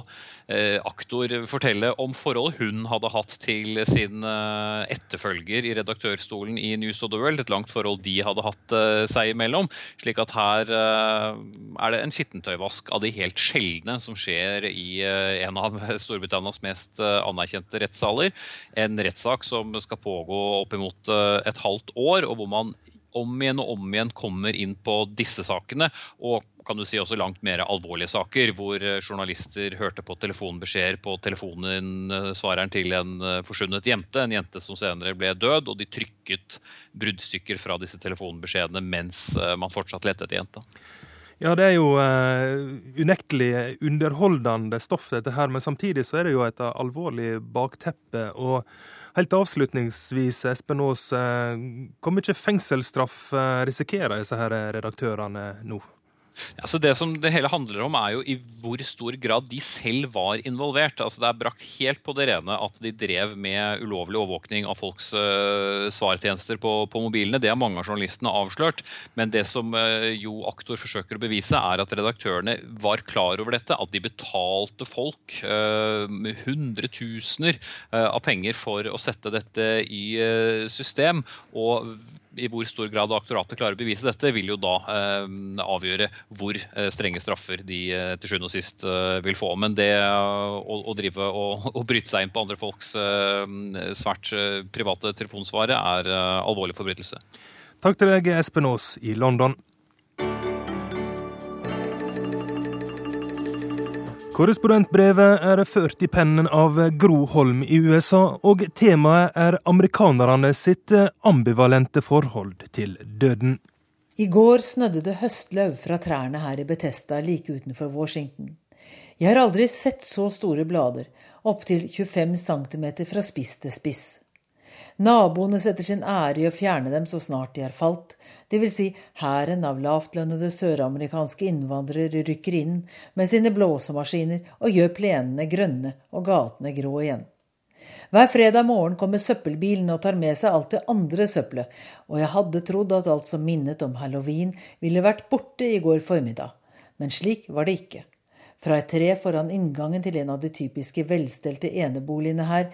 eh, aktor fortelle om forholdet hun hadde hatt til sin eh, etterfølger i redaktørstolen i News of the World. Et langt forhold de hadde hatt eh, seg imellom. Slik at her eh, er det en skittentøyvask av de helt sjeldne som skjer i eh, en av Storbritannias mest anerkjente rettssaler. En rettssak som skal pågå oppimot eh, et halvt år, og hvor man om igjen og om igjen kommer inn på disse sakene. Og kan du si også langt mer alvorlige saker, hvor eh, journalister hørte på telefonbeskjeder på telefonen eh, svareren til en forsvunnet jente, en jente som senere ble død, og de trykket bruddstykker fra disse telefonbeskjedene mens man fortsatt lette etter jenta. Ja, det er jo uh, unektelig underholdende stoff, dette her. Men samtidig så er det jo et alvorlig bakteppe. Og helt avslutningsvis, Espen Aas, uh, hvor mye fengselsstraff uh, risikerer disse her redaktørene nå? Altså det som det hele handler om, er jo i hvor stor grad de selv var involvert. Altså Det er brakt helt på det rene at de drev med ulovlig overvåkning av folks uh, svartjenester på, på, mobilene. Det har mange av journalistene avslørt. Men det som uh, jo aktor forsøker å bevise, er at redaktørene var klar over dette. At de betalte folk uh, hundretusener uh, av penger for å sette dette i system. og i hvor stor grad aktoratet klarer å bevise dette, vil jo da eh, avgjøre hvor eh, strenge straffer de eh, til sjuende og sist eh, vil få. Men det å, å drive og, å bryte seg inn på andre folks svært private telefonsvare er alvorlig forbrytelse. Takk til deg, Espen Aas i London. Korrespondentbrevet er ført i pennen av Gro Holm i USA, og temaet er amerikanerne sitt ambivalente forhold til døden. I går snødde det høstløv fra trærne her i Betesta like utenfor Washington. Jeg har aldri sett så store blader, opptil 25 cm fra spiss til spiss. Naboene setter sin ære i å fjerne dem så snart de har falt, dvs. Si hæren av lavtlønnede søramerikanske innvandrere rykker inn med sine blåsemaskiner og gjør plenene grønne og gatene grå igjen. Hver fredag morgen kommer søppelbilen og tar med seg alt det andre søppelet, og jeg hadde trodd at alt som minnet om halloween ville vært borte i går formiddag, men slik var det ikke. Fra et tre foran inngangen til en av de typiske velstelte eneboligene her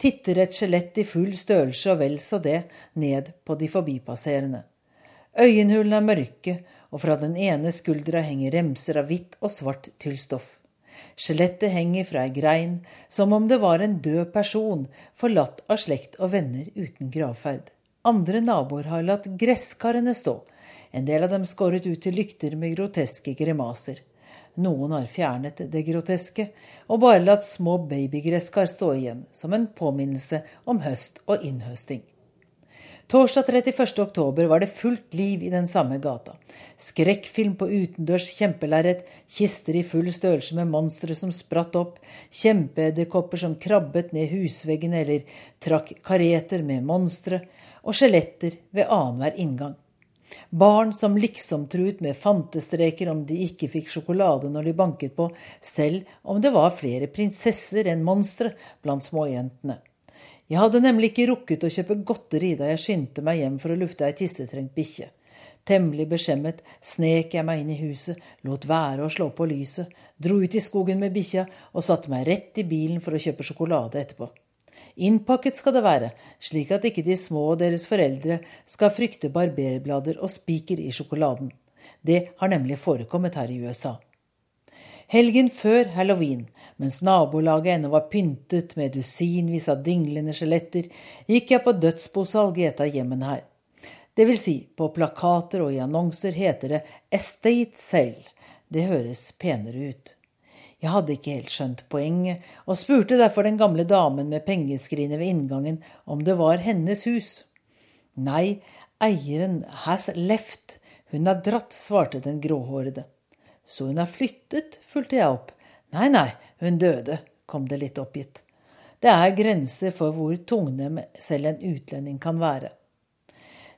titter et skjelett i full størrelse og vel så det ned på de forbipasserende. Øyenhulene er mørke, og fra den ene skuldra henger remser av hvitt og svart tyllstoff. Skjelettet henger fra ei grein, som om det var en død person, forlatt av slekt og venner uten gravferd. Andre naboer har latt gresskarene stå, en del av dem skåret ut til lykter med groteske grimaser. Noen har fjernet det groteske og bare latt små babygresskar stå igjen, som en påminnelse om høst og innhøsting. Torsdag 31. oktober var det fullt liv i den samme gata. Skrekkfilm på utendørs kjempelerret, kister i full størrelse med monstre som spratt opp, kjempeedderkopper som krabbet ned husveggene eller trakk kareter med monstre, og skjeletter ved annenhver inngang. Barn som liksom truet med fantestreker om de ikke fikk sjokolade når de banket på, selv om det var flere prinsesser enn monstre blant småjentene. Jeg hadde nemlig ikke rukket å kjøpe godteri da jeg skyndte meg hjem for å lufte ei tissetrengt bikkje. Temmelig beskjemmet snek jeg meg inn i huset, lot være å slå på lyset, dro ut i skogen med bikkja og satte meg rett i bilen for å kjøpe sjokolade etterpå. Innpakket skal det være, slik at ikke de små og deres foreldre skal frykte barberblader og spiker i sjokoladen. Det har nemlig forekommet her i USA. Helgen før halloween, mens nabolaget ennå var pyntet med dusinvis av dinglende skjeletter, gikk jeg på dødsbosalg i et av hjemmene her. Det vil si, på plakater og i annonser heter det Estate Sale. Det høres penere ut. Jeg hadde ikke helt skjønt poenget, og spurte derfor den gamle damen med pengeskrinet ved inngangen om det var hennes hus. Nei, eieren has left, hun har dratt, svarte den gråhårede. Så hun har flyttet, fulgte jeg opp. Nei, nei, hun døde, kom det litt oppgitt. Det er grenser for hvor tungnem selv en utlending kan være.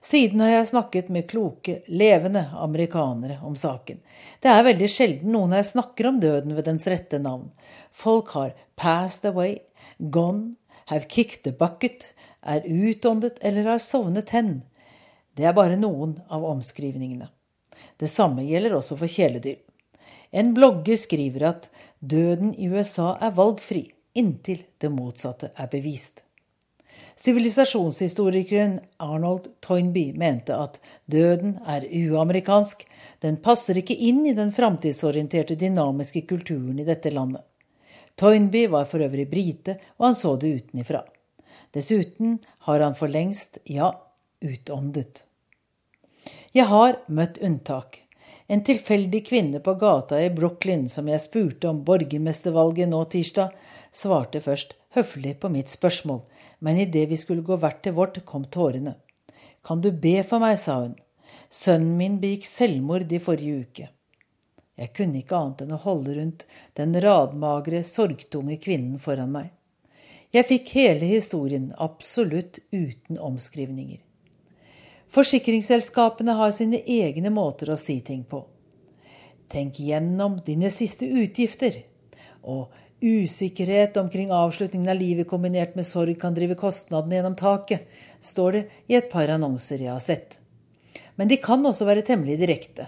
Siden har jeg snakket med kloke, levende amerikanere om saken. Det er veldig sjelden noen her snakker om døden ved dens rette navn. Folk har passed away, gone, have kicked the bucket, er utåndet eller har sovnet hen. Det er bare noen av omskrivningene. Det samme gjelder også for kjæledyr. En blogger skriver at døden i USA er valgfri, inntil det motsatte er bevist. Sivilisasjonshistorikeren Arnold Toynbee mente at døden er uamerikansk, den passer ikke inn i den framtidsorienterte, dynamiske kulturen i dette landet. Toynbee var for øvrig brite, og han så det utenifra. Dessuten har han for lengst, ja, utåndet. Jeg har møtt unntak. En tilfeldig kvinne på gata i Brooklyn som jeg spurte om borgermestervalget nå tirsdag, svarte først høflig på mitt spørsmål, men idet vi skulle gå hvert til vårt, kom tårene. Kan du be for meg, sa hun. Sønnen min begikk selvmord i forrige uke. Jeg kunne ikke annet enn å holde rundt den radmagre, sorgtunge kvinnen foran meg. Jeg fikk hele historien, absolutt uten omskrivninger. Forsikringsselskapene har sine egne måter å si ting på. Tenk gjennom dine siste utgifter, og Usikkerhet omkring avslutningen av livet kombinert med sorg kan drive kostnadene gjennom taket, står det i et par annonser jeg har sett. Men de kan også være temmelig direkte,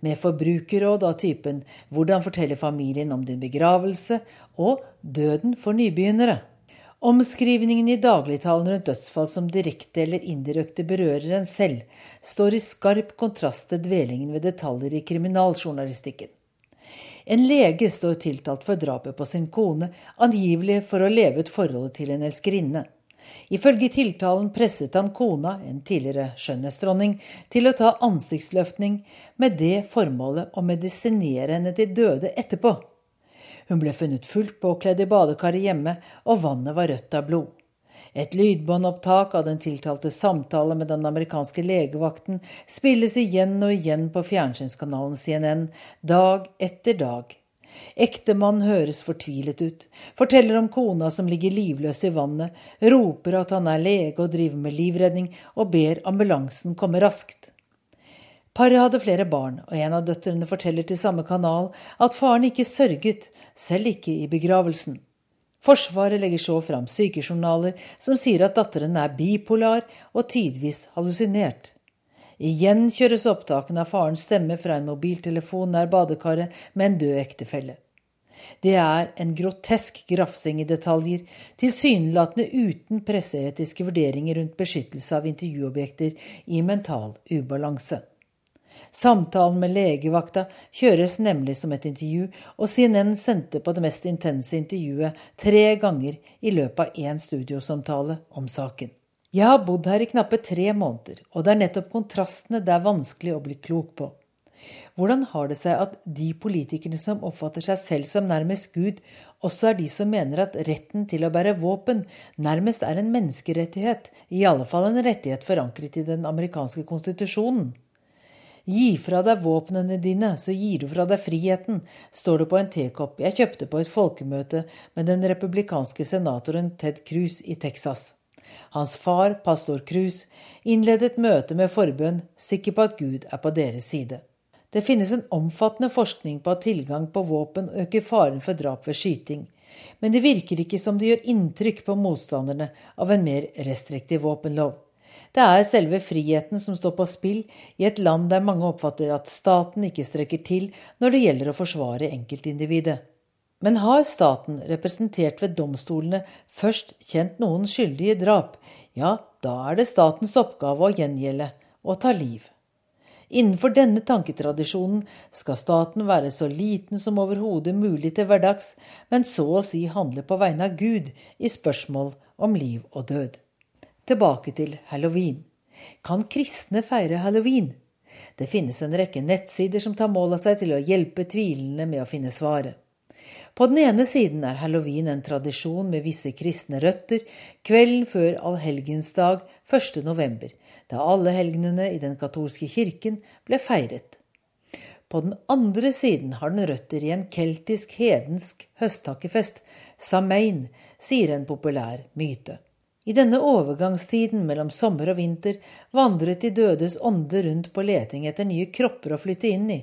med forbrukerråd av typen 'Hvordan fortelle familien om din begravelse?' og 'Døden for nybegynnere'. Omskrivningen i dagligtalen rundt dødsfall som direkte eller indirekte berører en selv, står i skarp kontrast til dvelingen ved detaljer i kriminaljournalistikken. En lege står tiltalt for drapet på sin kone, angivelig for å leve ut forholdet til en elskerinne. Ifølge tiltalen presset han kona, en tidligere skjønnhetsdronning, til å ta ansiktsløftning med det formålet å medisinere henne til døde etterpå. Hun ble funnet fullt påkledd i badekaret hjemme, og vannet var rødt av blod. Et lydbåndopptak av den tiltalte samtale med den amerikanske legevakten spilles igjen og igjen på fjernsynskanalen CNN, dag etter dag. Ektemannen høres fortvilet ut, forteller om kona som ligger livløs i vannet, roper at han er lege og driver med livredning, og ber ambulansen komme raskt. Paret hadde flere barn, og en av døtrene forteller til samme kanal at faren ikke sørget, selv ikke i begravelsen. Forsvaret legger så fram sykejournaler som sier at datteren er bipolar og tidvis hallusinert. Igjen kjøres opptakene av farens stemme fra en mobiltelefon nær badekaret med en død ektefelle. Det er en grotesk grafsing i detaljer, tilsynelatende uten presseetiske vurderinger rundt beskyttelse av intervjuobjekter i mental ubalanse. Samtalen med legevakta kjøres nemlig som et intervju, og CNN sendte på det mest intense intervjuet tre ganger i løpet av én studiosamtale om saken. Jeg har bodd her i knappe tre måneder, og det er nettopp kontrastene det er vanskelig å bli klok på. Hvordan har det seg at de politikerne som oppfatter seg selv som nærmest Gud, også er de som mener at retten til å bære våpen nærmest er en menneskerettighet, i alle fall en rettighet forankret i den amerikanske konstitusjonen? Gi fra deg våpnene dine, så gir du fra deg friheten, står det på en tekopp jeg kjøpte på et folkemøte med den republikanske senatoren Ted Cruz i Texas. Hans far, pastor Cruz, innledet møtet med forbønn, sikker på at Gud er på deres side. Det finnes en omfattende forskning på at tilgang på våpen øker faren for drap ved skyting, men det virker ikke som det gjør inntrykk på motstanderne av en mer restriktiv våpenlov. Det er selve friheten som står på spill i et land der mange oppfatter at staten ikke strekker til når det gjelder å forsvare enkeltindividet. Men har staten, representert ved domstolene, først kjent noen skyldige i drap, ja, da er det statens oppgave å gjengjelde og ta liv. Innenfor denne tanketradisjonen skal staten være så liten som overhodet mulig til hverdags, men så å si handle på vegne av Gud i spørsmål om liv og død. Tilbake til halloween. Kan kristne feire halloween? Det finnes en rekke nettsider som tar mål av seg til å hjelpe tvilende med å finne svaret. På den ene siden er halloween en tradisjon med visse kristne røtter kvelden før allhelgensdag 1. november, da alle helgenene i den katolske kirken ble feiret. På den andre siden har den røtter i en keltisk hedensk høsttakkefest, samein, sier en populær myte. I denne overgangstiden mellom sommer og vinter vandret de dødes ånder rundt på leting etter nye kropper å flytte inn i,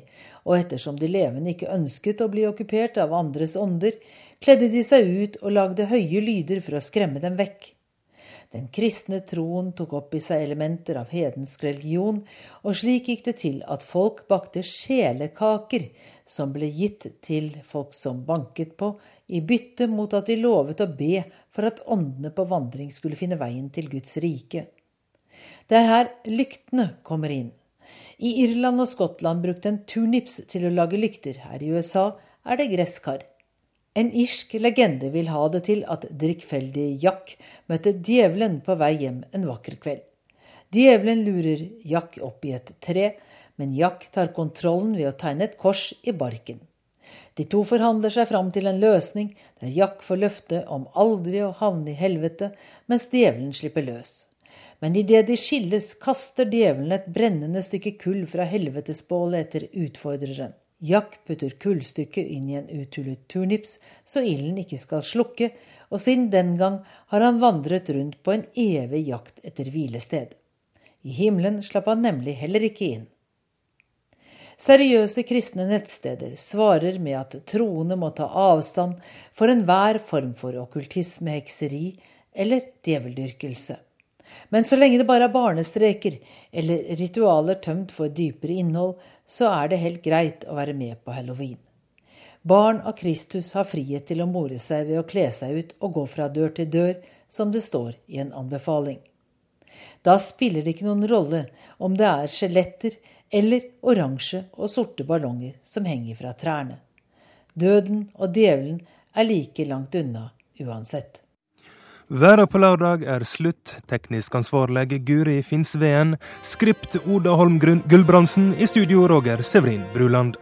og ettersom de levende ikke ønsket å bli okkupert av andres ånder, kledde de seg ut og lagde høye lyder for å skremme dem vekk. Den kristne troen tok opp i seg elementer av hedensk religion, og slik gikk det til at folk bakte sjelekaker som ble gitt til folk som banket på, i bytte mot at de lovet å be for at åndene på vandring skulle finne veien til Guds rike. Det er her lyktene kommer inn. I Irland og Skottland brukte en turnips til å lage lykter, her i USA er det gresskar. En irsk legende vil ha det til at drikkfeldige Jack møtte djevelen på vei hjem en vakker kveld. Djevelen lurer Jack opp i et tre, men Jack tar kontrollen ved å tegne et kors i barken. De to forhandler seg fram til en løsning der Jack får løfte om aldri å havne i helvete, mens djevelen slipper løs. Men idet de skilles, kaster djevelen et brennende stykke kull fra helvetesbålet etter utfordreren. Jack putter kullstykket inn i en uthullet turnips så ilden ikke skal slukke, og siden den gang har han vandret rundt på en evig jakt etter hvilested. I himmelen slapp han nemlig heller ikke inn. Seriøse kristne nettsteder svarer med at troende må ta avstand for enhver form for okkultisme, hekseri eller djeveldyrkelse. Men så lenge det bare er barnestreker eller ritualer tømt for dypere innhold, så er det helt greit å være med på halloween. Barn av Kristus har frihet til å more seg ved å kle seg ut og gå fra dør til dør, som det står i en anbefaling. Da spiller det ikke noen rolle om det er skjeletter eller oransje og sorte ballonger som henger fra trærne. Døden og djevelen er like langt unna uansett. Været på lørdag er slutt. Teknisk ansvarlig Guri Finnsveen. Skript Oda Holm Gulbrandsen. I studio Roger Severin Bruland.